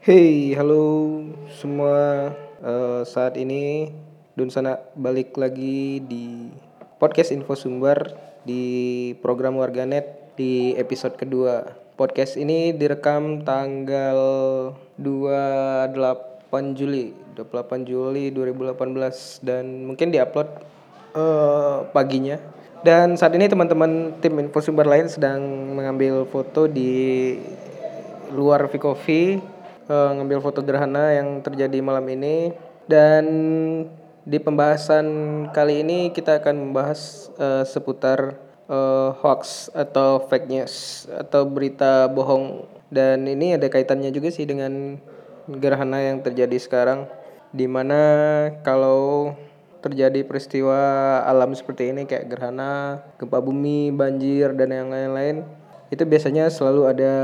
Hey, halo semua. Eh, saat ini Dunsana balik lagi di podcast Info Sumber di program Warganet di episode kedua. Podcast ini direkam tanggal 28 Juli, 28 Juli 2018 dan mungkin diupload eh, paginya. Dan saat ini teman-teman tim Info Sumber lain sedang mengambil foto di luar Vikofi uh, ngambil foto gerhana yang terjadi malam ini dan di pembahasan kali ini kita akan membahas uh, seputar uh, hoax atau fake news atau berita bohong dan ini ada kaitannya juga sih dengan gerhana yang terjadi sekarang di mana kalau terjadi peristiwa alam seperti ini kayak gerhana, gempa bumi, banjir dan yang lain-lain itu biasanya selalu ada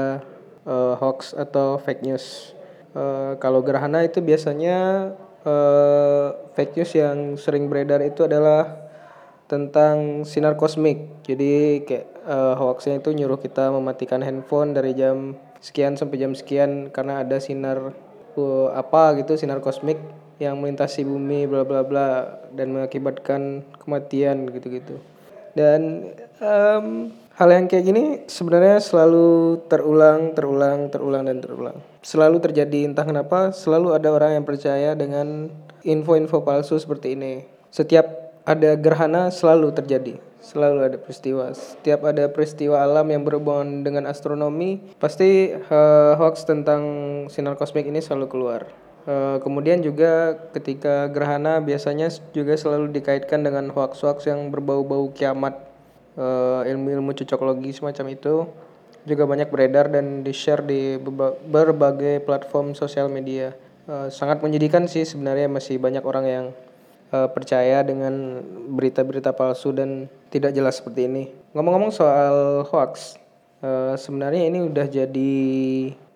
uh, hoax atau fake news. Uh, kalau gerhana itu biasanya uh, fake news yang sering beredar itu adalah tentang sinar kosmik. Jadi kayak uh, hoaxnya itu nyuruh kita mematikan handphone dari jam sekian sampai jam sekian karena ada sinar uh, apa gitu sinar kosmik yang melintasi bumi bla bla bla dan mengakibatkan kematian gitu-gitu. Dan um, hal yang kayak gini sebenarnya selalu terulang, terulang, terulang dan terulang. Selalu terjadi entah kenapa selalu ada orang yang percaya dengan info-info palsu seperti ini. Setiap ada gerhana selalu terjadi, selalu ada peristiwa. Setiap ada peristiwa alam yang berhubungan dengan astronomi, pasti uh, hoax tentang sinar kosmik ini selalu keluar. Uh, kemudian juga ketika gerhana biasanya juga selalu dikaitkan dengan hoax-hoax yang berbau-bau kiamat, ilmu-ilmu cocokologi semacam itu juga banyak beredar dan di-share di berbagai platform sosial media. Uh, sangat menyedihkan sih sebenarnya masih banyak orang yang uh, percaya dengan berita-berita palsu dan tidak jelas seperti ini. Ngomong-ngomong soal hoax, uh, sebenarnya ini udah jadi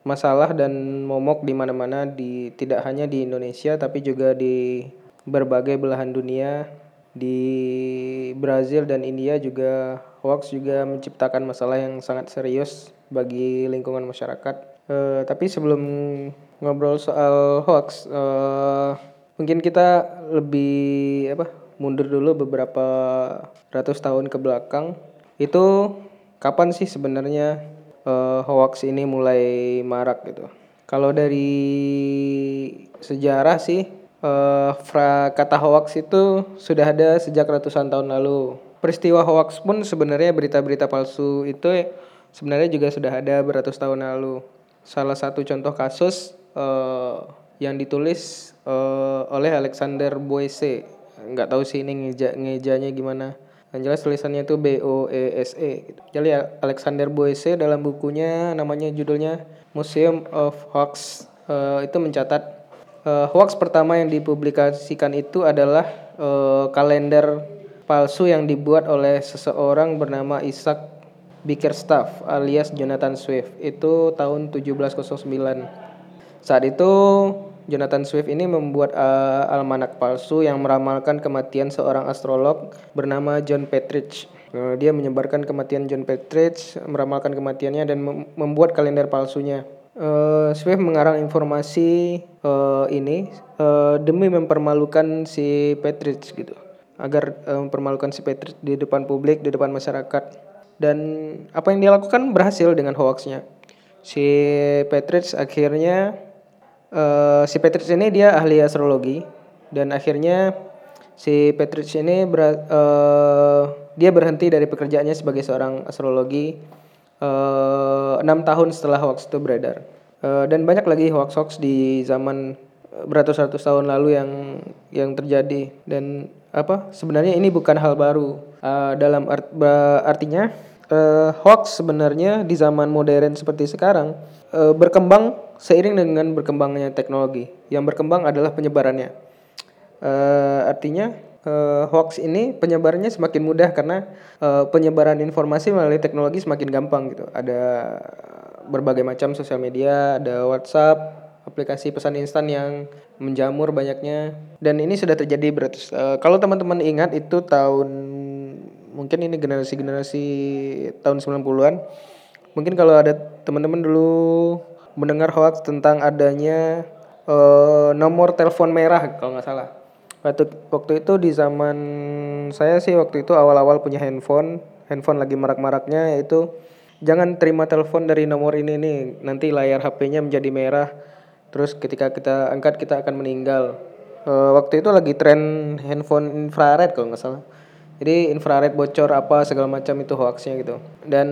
masalah dan momok di mana-mana di tidak hanya di Indonesia tapi juga di berbagai belahan dunia di Brazil dan India juga hoax juga menciptakan masalah yang sangat serius bagi lingkungan masyarakat. Uh, tapi sebelum ngobrol soal hoax, uh, mungkin kita lebih apa mundur dulu beberapa ratus tahun ke belakang. Itu kapan sih sebenarnya uh, hoax ini mulai marak gitu. Kalau dari sejarah sih uh, fra kata hoax itu sudah ada sejak ratusan tahun lalu. Peristiwa hoax pun sebenarnya berita-berita palsu itu sebenarnya juga sudah ada beratus tahun lalu. Salah satu contoh kasus uh, yang ditulis uh, oleh Alexander Boese. Nggak tahu sih ini ngeja ngejanya gimana yang jelas tulisannya itu B O E S E gitu. Jadi Alexander Boese dalam bukunya namanya judulnya Museum of Hoax uh, itu mencatat uh, hoax pertama yang dipublikasikan itu adalah uh, kalender palsu yang dibuat oleh seseorang bernama Isaac Bickerstaff alias Jonathan Swift itu tahun 1709. Saat itu Jonathan Swift ini membuat uh, almanak palsu yang meramalkan kematian seorang astrolog bernama John Petrich. Uh, dia menyebarkan kematian John Petrich, meramalkan kematiannya dan mem membuat kalender palsunya. Uh, Swift mengarang informasi uh, ini uh, demi mempermalukan si Petrich gitu, agar uh, mempermalukan si Petrich di depan publik, di depan masyarakat. Dan apa yang dia lakukan berhasil dengan hoaxnya. Si Petrich akhirnya uh, si Petrich ini dia ahli astrologi dan akhirnya si Petrich ini ber, uh, dia berhenti dari pekerjaannya sebagai seorang astrologi enam uh, tahun setelah hoax itu beredar uh, dan banyak lagi hoax-hoax di zaman beratus-ratus tahun lalu yang yang terjadi dan apa sebenarnya ini bukan hal baru uh, dalam art, artinya uh, hoax sebenarnya di zaman modern seperti sekarang uh, berkembang seiring dengan berkembangnya teknologi. Yang berkembang adalah penyebarannya. Uh, artinya uh, hoax ini penyebarannya semakin mudah karena uh, penyebaran informasi melalui teknologi semakin gampang gitu. Ada berbagai macam sosial media, ada WhatsApp, aplikasi pesan instan yang menjamur banyaknya dan ini sudah terjadi beratus uh, kalau teman-teman ingat itu tahun mungkin ini generasi-generasi tahun 90-an mungkin kalau ada teman-teman dulu mendengar hoax tentang adanya uh, nomor telepon merah kalau nggak salah. Waktu waktu itu di zaman saya sih waktu itu awal-awal punya handphone, handphone lagi marak-maraknya yaitu jangan terima telepon dari nomor ini nih, nanti layar HP-nya menjadi merah. Terus ketika kita angkat kita akan meninggal. Uh, waktu itu lagi tren handphone infrared kalau nggak salah. Jadi infrared bocor apa segala macam itu hoaxnya gitu. Dan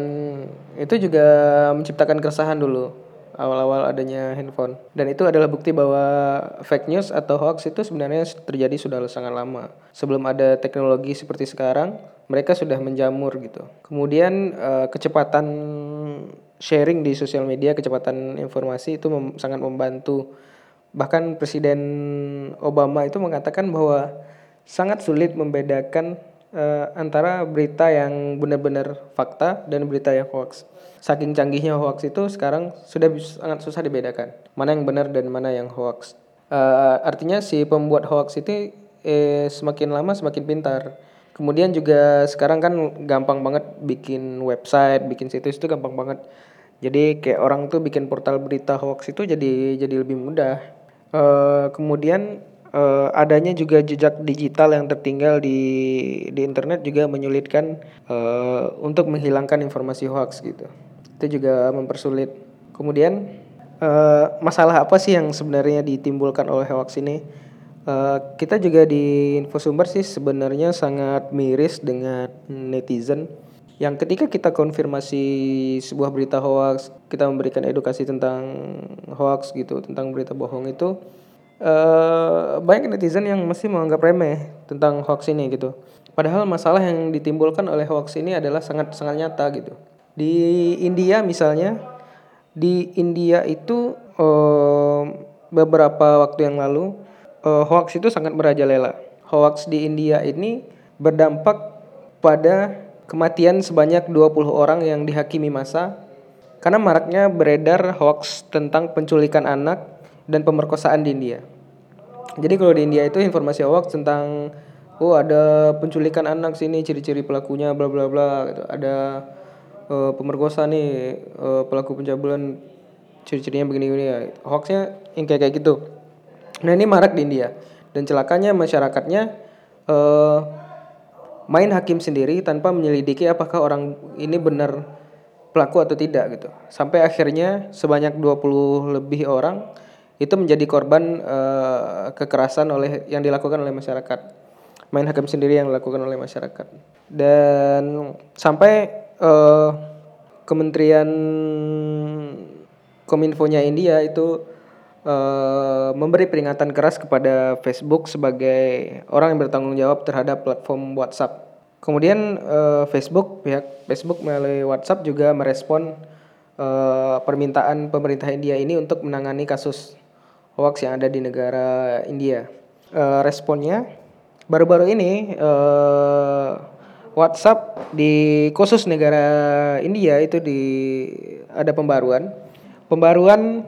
itu juga menciptakan keresahan dulu awal-awal adanya handphone. Dan itu adalah bukti bahwa fake news atau hoax itu sebenarnya terjadi sudah sangat lama. Sebelum ada teknologi seperti sekarang, mereka sudah menjamur gitu. Kemudian uh, kecepatan sharing di sosial media, kecepatan informasi itu mem sangat membantu. Bahkan Presiden Obama itu mengatakan bahwa sangat sulit membedakan uh, antara berita yang benar-benar fakta dan berita yang hoax. Saking canggihnya hoax itu sekarang sudah sangat susah dibedakan mana yang benar dan mana yang hoax. Uh, artinya si pembuat hoax itu eh, semakin lama semakin pintar. Kemudian juga sekarang kan gampang banget bikin website, bikin situs itu gampang banget. Jadi kayak orang tuh bikin portal berita hoax itu jadi jadi lebih mudah. Uh, kemudian uh, adanya juga jejak digital yang tertinggal di di internet juga menyulitkan uh, untuk menghilangkan informasi hoax gitu. Itu juga mempersulit. Kemudian uh, masalah apa sih yang sebenarnya ditimbulkan oleh hoax ini? Uh, kita juga di Infosumber sih sebenarnya sangat miris dengan netizen yang ketika kita konfirmasi sebuah berita hoax, kita memberikan edukasi tentang hoax gitu, tentang berita bohong itu uh, banyak netizen yang masih menganggap remeh tentang hoax ini gitu. Padahal masalah yang ditimbulkan oleh hoax ini adalah sangat sangat nyata gitu. Di India misalnya, di India itu uh, beberapa waktu yang lalu uh, hoax itu sangat merajalela. Hoax di India ini berdampak pada kematian sebanyak 20 orang yang dihakimi masa karena maraknya beredar hoax tentang penculikan anak dan pemerkosaan di India. Jadi kalau di India itu informasi hoax tentang oh ada penculikan anak sini ciri-ciri pelakunya bla bla bla gitu. Ada uh, pemerkosa nih uh, pelaku pencabulan ciri-cirinya begini-begini ya. Hoaxnya yang kayak kayak gitu. Nah, ini marak di India dan celakanya masyarakatnya uh, main hakim sendiri tanpa menyelidiki apakah orang ini benar pelaku atau tidak gitu. Sampai akhirnya sebanyak 20 lebih orang itu menjadi korban uh, kekerasan oleh yang dilakukan oleh masyarakat main hakim sendiri yang dilakukan oleh masyarakat dan sampai uh, Kementerian Kominfonya India itu uh, memberi peringatan keras kepada Facebook sebagai orang yang bertanggung jawab terhadap platform WhatsApp. Kemudian uh, Facebook pihak Facebook melalui WhatsApp juga merespon uh, permintaan pemerintah India ini untuk menangani kasus hoax yang ada di negara India. Uh, responnya baru-baru ini uh, WhatsApp di khusus negara India itu di ada pembaruan. Pembaruan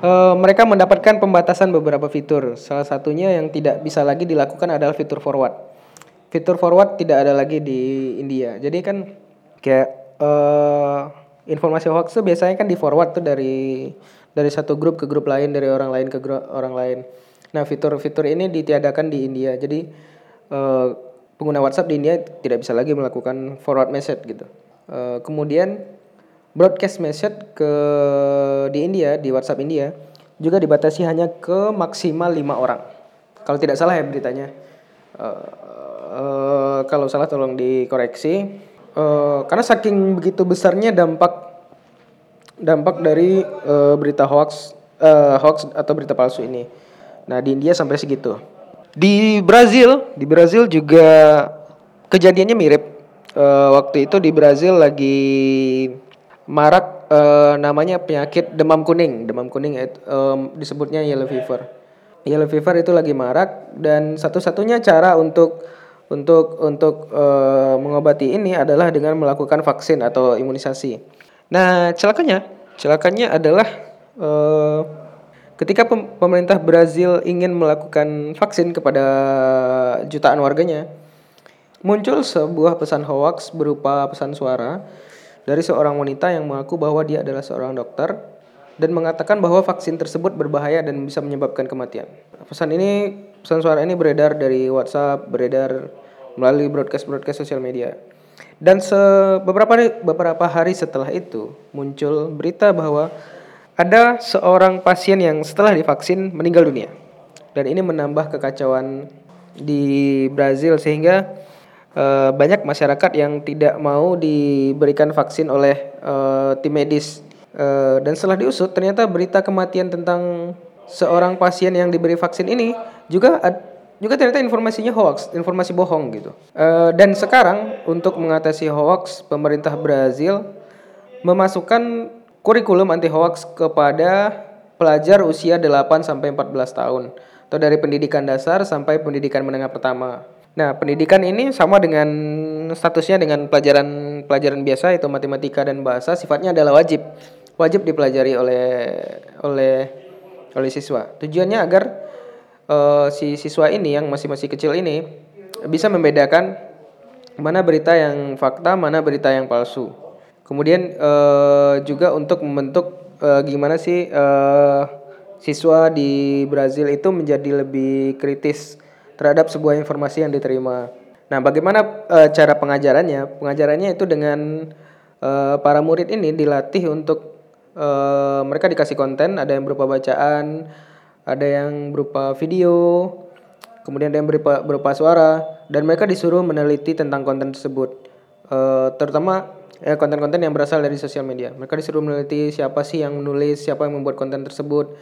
uh, mereka mendapatkan pembatasan beberapa fitur. Salah satunya yang tidak bisa lagi dilakukan adalah fitur forward. Fitur forward tidak ada lagi di India. Jadi kan kayak uh, informasi hoax tuh biasanya kan di forward tuh dari dari satu grup ke grup lain dari orang lain ke grup orang lain. Nah fitur-fitur ini ditiadakan di India. Jadi uh, pengguna WhatsApp di India tidak bisa lagi melakukan forward message gitu. Uh, kemudian broadcast message ke di India di WhatsApp India juga dibatasi hanya ke maksimal lima orang. Kalau tidak salah ya beritanya. Uh, uh, kalau salah tolong dikoreksi. Uh, karena saking begitu besarnya dampak dampak dari uh, berita hoax uh, hoax atau berita palsu ini. Nah, di India sampai segitu. Di Brazil, di Brazil juga kejadiannya mirip. Uh, waktu itu di Brazil lagi marak uh, namanya penyakit demam kuning. Demam kuning um, disebutnya yellow fever. Yellow fever itu lagi marak dan satu-satunya cara untuk untuk untuk uh, mengobati ini adalah dengan melakukan vaksin atau imunisasi. Nah, celakanya, celakanya adalah uh, ketika pemerintah Brazil ingin melakukan vaksin kepada jutaan warganya, muncul sebuah pesan hoax berupa pesan suara dari seorang wanita yang mengaku bahwa dia adalah seorang dokter dan mengatakan bahwa vaksin tersebut berbahaya dan bisa menyebabkan kematian. Pesan ini, pesan suara ini beredar dari WhatsApp, beredar melalui broadcast-broadcast sosial media. Dan beberapa hari, beberapa hari setelah itu muncul berita bahwa ada seorang pasien yang setelah divaksin meninggal dunia. Dan ini menambah kekacauan di Brazil sehingga uh, banyak masyarakat yang tidak mau diberikan vaksin oleh uh, tim medis Uh, dan setelah diusut ternyata berita kematian tentang seorang pasien yang diberi vaksin ini juga juga ternyata informasinya hoax, informasi bohong gitu. Uh, dan sekarang untuk mengatasi hoax, pemerintah Brazil memasukkan kurikulum anti hoax kepada pelajar usia 8 sampai 14 tahun atau dari pendidikan dasar sampai pendidikan menengah pertama. Nah, pendidikan ini sama dengan statusnya dengan pelajaran pelajaran biasa itu matematika dan bahasa sifatnya adalah wajib wajib dipelajari oleh oleh oleh siswa. Tujuannya agar uh, si siswa ini yang masih masih kecil ini bisa membedakan mana berita yang fakta, mana berita yang palsu. Kemudian uh, juga untuk membentuk uh, gimana sih uh, siswa di Brazil itu menjadi lebih kritis terhadap sebuah informasi yang diterima. Nah, bagaimana uh, cara pengajarannya? Pengajarannya itu dengan uh, para murid ini dilatih untuk uh, mereka dikasih konten ada yang berupa bacaan ada yang berupa video kemudian ada yang berupa berupa suara dan mereka disuruh meneliti tentang konten tersebut. Uh, terutama ya konten-konten yang berasal dari sosial media. Mereka disuruh meneliti siapa sih yang menulis siapa yang membuat konten tersebut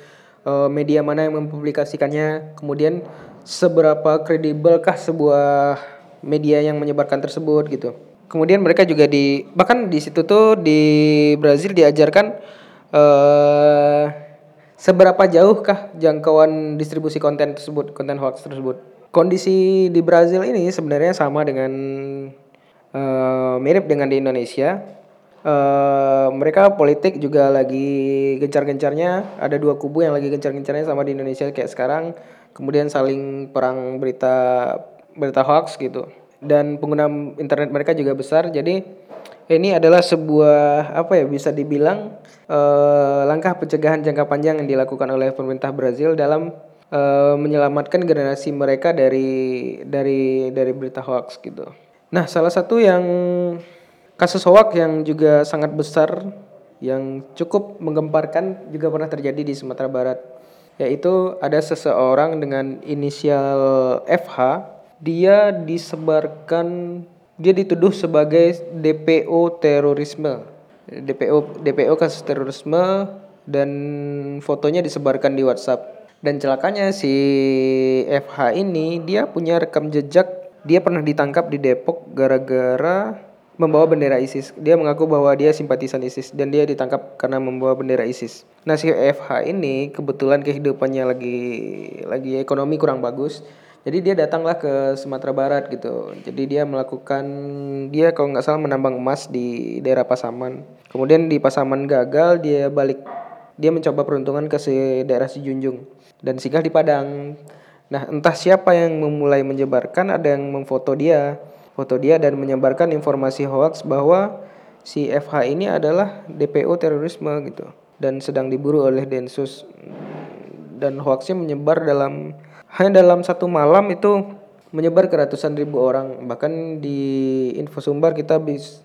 uh, media mana yang mempublikasikannya kemudian seberapa kredibelkah sebuah media yang menyebarkan tersebut gitu. Kemudian mereka juga di bahkan di situ tuh di Brazil diajarkan uh, seberapa jauhkah jangkauan distribusi konten tersebut, konten hoax tersebut? Kondisi di Brazil ini sebenarnya sama dengan uh, mirip dengan di Indonesia. Uh, mereka politik juga lagi gencar-gencarnya. Ada dua kubu yang lagi gencar-gencarnya sama di Indonesia kayak sekarang. Kemudian saling perang berita berita hoax gitu. Dan pengguna internet mereka juga besar. Jadi ini adalah sebuah apa ya bisa dibilang uh, langkah pencegahan jangka panjang yang dilakukan oleh pemerintah Brazil dalam uh, menyelamatkan generasi mereka dari dari dari berita hoax gitu. Nah, salah satu yang kasus hoax yang juga sangat besar yang cukup menggemparkan juga pernah terjadi di Sumatera Barat yaitu ada seseorang dengan inisial FH dia disebarkan dia dituduh sebagai DPO terorisme. DPO DPO kasus terorisme dan fotonya disebarkan di WhatsApp. Dan celakanya si FH ini dia punya rekam jejak dia pernah ditangkap di Depok gara-gara membawa bendera ISIS. Dia mengaku bahwa dia simpatisan ISIS dan dia ditangkap karena membawa bendera ISIS. Nah, si FH ini kebetulan kehidupannya lagi lagi ekonomi kurang bagus jadi dia datanglah ke Sumatera Barat gitu. Jadi dia melakukan dia kalau nggak salah menambang emas di daerah Pasaman. Kemudian di Pasaman gagal, dia balik dia mencoba peruntungan ke si daerah Sijunjung dan singgah di Padang. Nah, entah siapa yang memulai menyebarkan, ada yang memfoto dia, foto dia dan menyebarkan informasi hoax bahwa si FH ini adalah DPO terorisme gitu dan sedang diburu oleh Densus dan hoaxnya menyebar dalam hanya dalam satu malam itu menyebar ke ratusan ribu orang. Bahkan di info sumber kita bis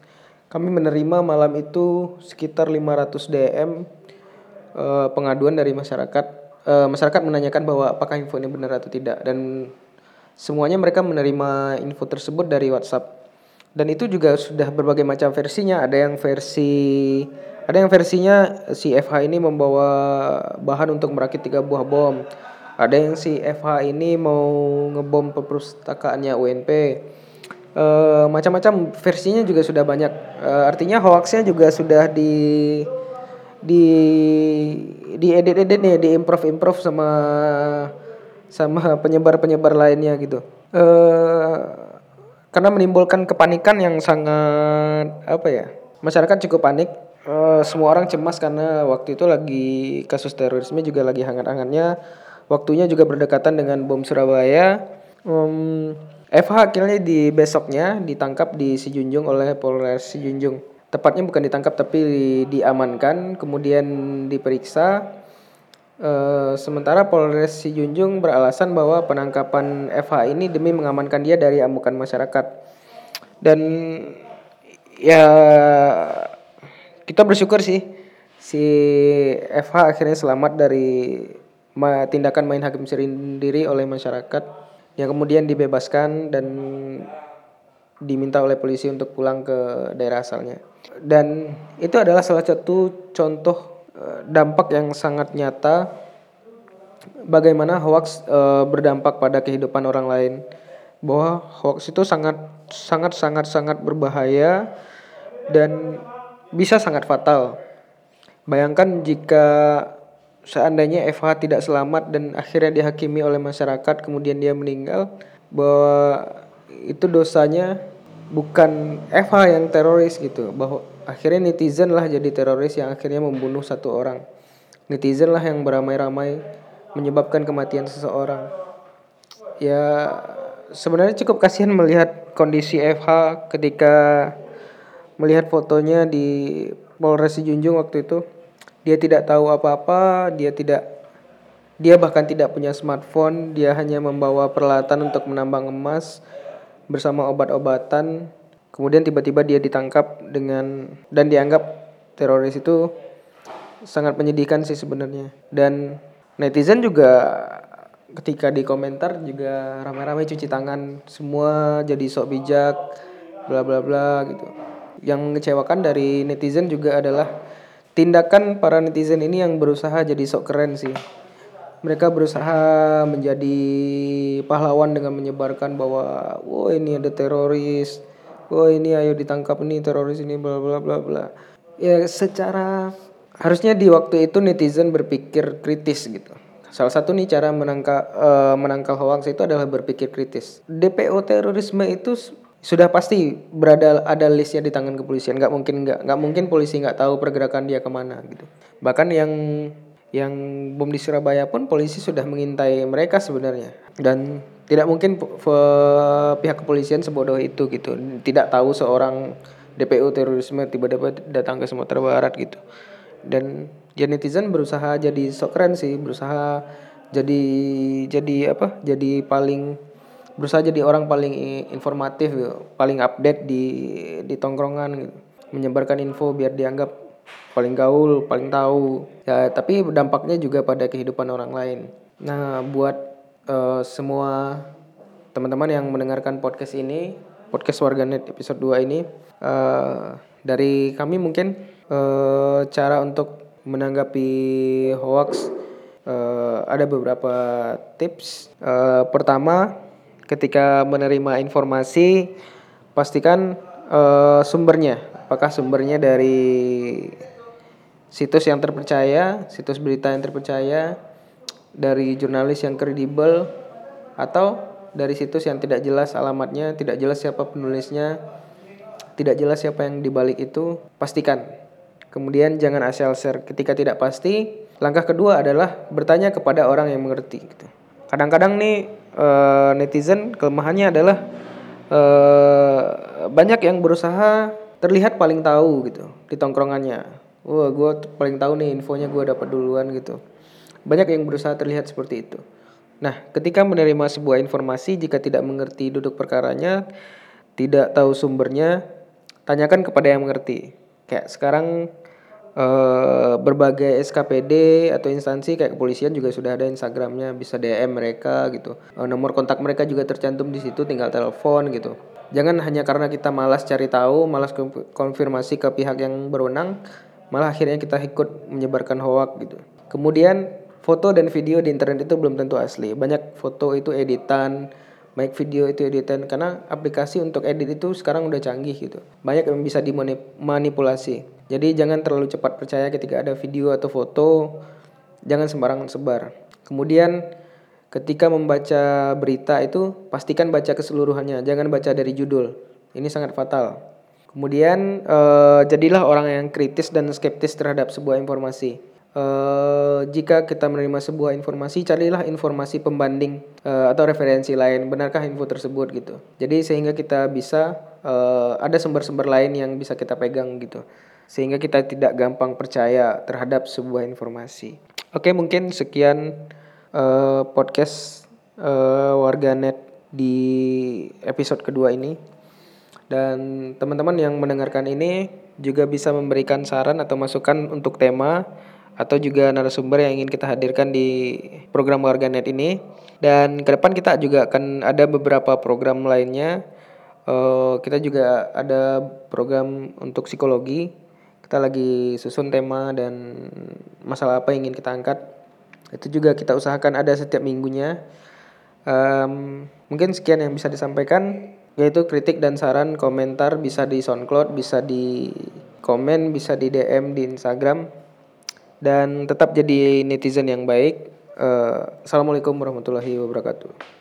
kami menerima malam itu sekitar 500 DM uh, pengaduan dari masyarakat. Uh, masyarakat menanyakan bahwa apakah info ini benar atau tidak dan semuanya mereka menerima info tersebut dari WhatsApp. Dan itu juga sudah berbagai macam versinya. Ada yang versi ada yang versinya si FH ini membawa bahan untuk merakit tiga buah bom ada yang si FH ini mau ngebom perpustakaannya UNP e, eh, macam-macam versinya juga sudah banyak. E, artinya hoaxnya juga sudah di di di edit edit nih di improv improv sama sama penyebar penyebar lainnya gitu. E, karena menimbulkan kepanikan yang sangat apa ya masyarakat cukup panik. E, semua orang cemas karena waktu itu lagi kasus terorisme juga lagi hangat-hangatnya Waktunya juga berdekatan dengan bom Surabaya. Um, FH akhirnya di besoknya ditangkap di Sijunjung oleh Polres Sijunjung. tepatnya bukan ditangkap tapi diamankan kemudian diperiksa Uh, sementara Polres Sijunjung beralasan bahwa penangkapan FH ini demi mengamankan dia dari amukan masyarakat. Dan ya kita bersyukur sih si FH akhirnya selamat dari tindakan main hakim sendiri oleh masyarakat yang kemudian dibebaskan dan diminta oleh polisi untuk pulang ke daerah asalnya. Dan itu adalah salah satu contoh Eh, dampak yang sangat nyata bagaimana hoax e, berdampak pada kehidupan orang lain bahwa hoax itu sangat sangat sangat sangat berbahaya dan bisa sangat fatal. Bayangkan jika seandainya FH tidak selamat dan akhirnya dihakimi oleh masyarakat kemudian dia meninggal bahwa itu dosanya bukan FH yang teroris gitu. Bahwa akhirnya netizen lah jadi teroris yang akhirnya membunuh satu orang. Netizen lah yang beramai-ramai menyebabkan kematian seseorang. Ya sebenarnya cukup kasihan melihat kondisi FH ketika melihat fotonya di Polres Junjung waktu itu dia tidak tahu apa-apa dia tidak dia bahkan tidak punya smartphone. Dia hanya membawa peralatan untuk menambang emas bersama obat-obatan. Kemudian tiba-tiba dia ditangkap dengan dan dianggap teroris itu sangat menyedihkan sih sebenarnya. Dan netizen juga ketika di komentar juga ramai-ramai cuci tangan semua jadi sok bijak bla bla bla gitu. Yang mengecewakan dari netizen juga adalah tindakan para netizen ini yang berusaha jadi sok keren sih. Mereka berusaha menjadi pahlawan dengan menyebarkan bahwa oh ini ada teroris. Oh ini ayo ditangkap nih teroris ini bla bla bla bla. Ya secara harusnya di waktu itu netizen berpikir kritis gitu. Salah satu nih cara menangkal uh, menangkal hoax itu adalah berpikir kritis. DPO terorisme itu sudah pasti berada ada listnya di tangan kepolisian. Nggak mungkin nggak nggak mungkin polisi nggak tahu pergerakan dia ke mana gitu. Bahkan yang yang bom di Surabaya pun polisi sudah mengintai mereka sebenarnya. Dan tidak mungkin pihak kepolisian sebodoh itu gitu. Tidak tahu seorang DPO terorisme tiba-tiba datang ke Sumatera Barat gitu. Dan ya netizen berusaha jadi sok keren sih berusaha jadi jadi apa jadi paling berusaha jadi orang paling informatif gitu, paling update di di tongkrongan gitu. Menyebarkan info biar dianggap paling gaul paling tahu. Ya tapi dampaknya juga pada kehidupan orang lain. Nah buat uh, semua teman-teman yang mendengarkan podcast ini, podcast warganet episode 2 ini, uh, dari kami mungkin uh, cara untuk menanggapi hoax uh, ada beberapa tips. Uh, pertama, ketika menerima informasi, pastikan uh, sumbernya. Apakah sumbernya dari situs yang terpercaya, situs berita yang terpercaya, dari jurnalis yang kredibel atau dari situs yang tidak jelas alamatnya, tidak jelas siapa penulisnya, tidak jelas siapa yang dibalik itu, pastikan. Kemudian jangan asal share ketika tidak pasti. Langkah kedua adalah bertanya kepada orang yang mengerti. Gitu. Kadang-kadang nih uh, netizen kelemahannya adalah uh, banyak yang berusaha terlihat paling tahu gitu di tongkrongannya. Wah, gue paling tahu nih infonya gue dapat duluan gitu. Banyak yang berusaha terlihat seperti itu. Nah, ketika menerima sebuah informasi jika tidak mengerti duduk perkaranya, tidak tahu sumbernya, tanyakan kepada yang mengerti. Kayak sekarang eh, berbagai SKPD atau instansi kayak kepolisian juga sudah ada Instagramnya, bisa DM mereka gitu. Eh, nomor kontak mereka juga tercantum di situ, tinggal telepon gitu. Jangan hanya karena kita malas cari tahu, malas konfirmasi ke pihak yang berwenang, malah akhirnya kita ikut menyebarkan hoak gitu. Kemudian foto dan video di internet itu belum tentu asli. Banyak foto itu editan, banyak video itu editan karena aplikasi untuk edit itu sekarang udah canggih gitu. Banyak yang bisa dimanipulasi. Jadi jangan terlalu cepat percaya ketika ada video atau foto, jangan sembarangan sebar. Kemudian ketika membaca berita itu pastikan baca keseluruhannya, jangan baca dari judul. Ini sangat fatal. Kemudian eh, jadilah orang yang kritis dan skeptis terhadap sebuah informasi uh, jika kita menerima sebuah informasi carilah informasi pembanding uh, atau referensi lain. Benarkah info tersebut gitu. Jadi sehingga kita bisa uh, ada sumber-sumber lain yang bisa kita pegang gitu. Sehingga kita tidak gampang percaya terhadap sebuah informasi. Oke mungkin sekian uh, podcast uh, warganet di episode kedua ini. Dan teman-teman yang mendengarkan ini juga bisa memberikan saran atau masukan untuk tema atau juga narasumber yang ingin kita hadirkan di program Warganet ini. Dan ke depan kita juga akan ada beberapa program lainnya. Uh, kita juga ada program untuk psikologi. Kita lagi susun tema dan masalah apa yang ingin kita angkat. Itu juga kita usahakan ada setiap minggunya. Um, mungkin sekian yang bisa disampaikan yaitu kritik dan saran komentar bisa di SoundCloud, bisa di komen, bisa di DM di Instagram dan tetap jadi netizen yang baik. Uh, Assalamualaikum warahmatullahi wabarakatuh.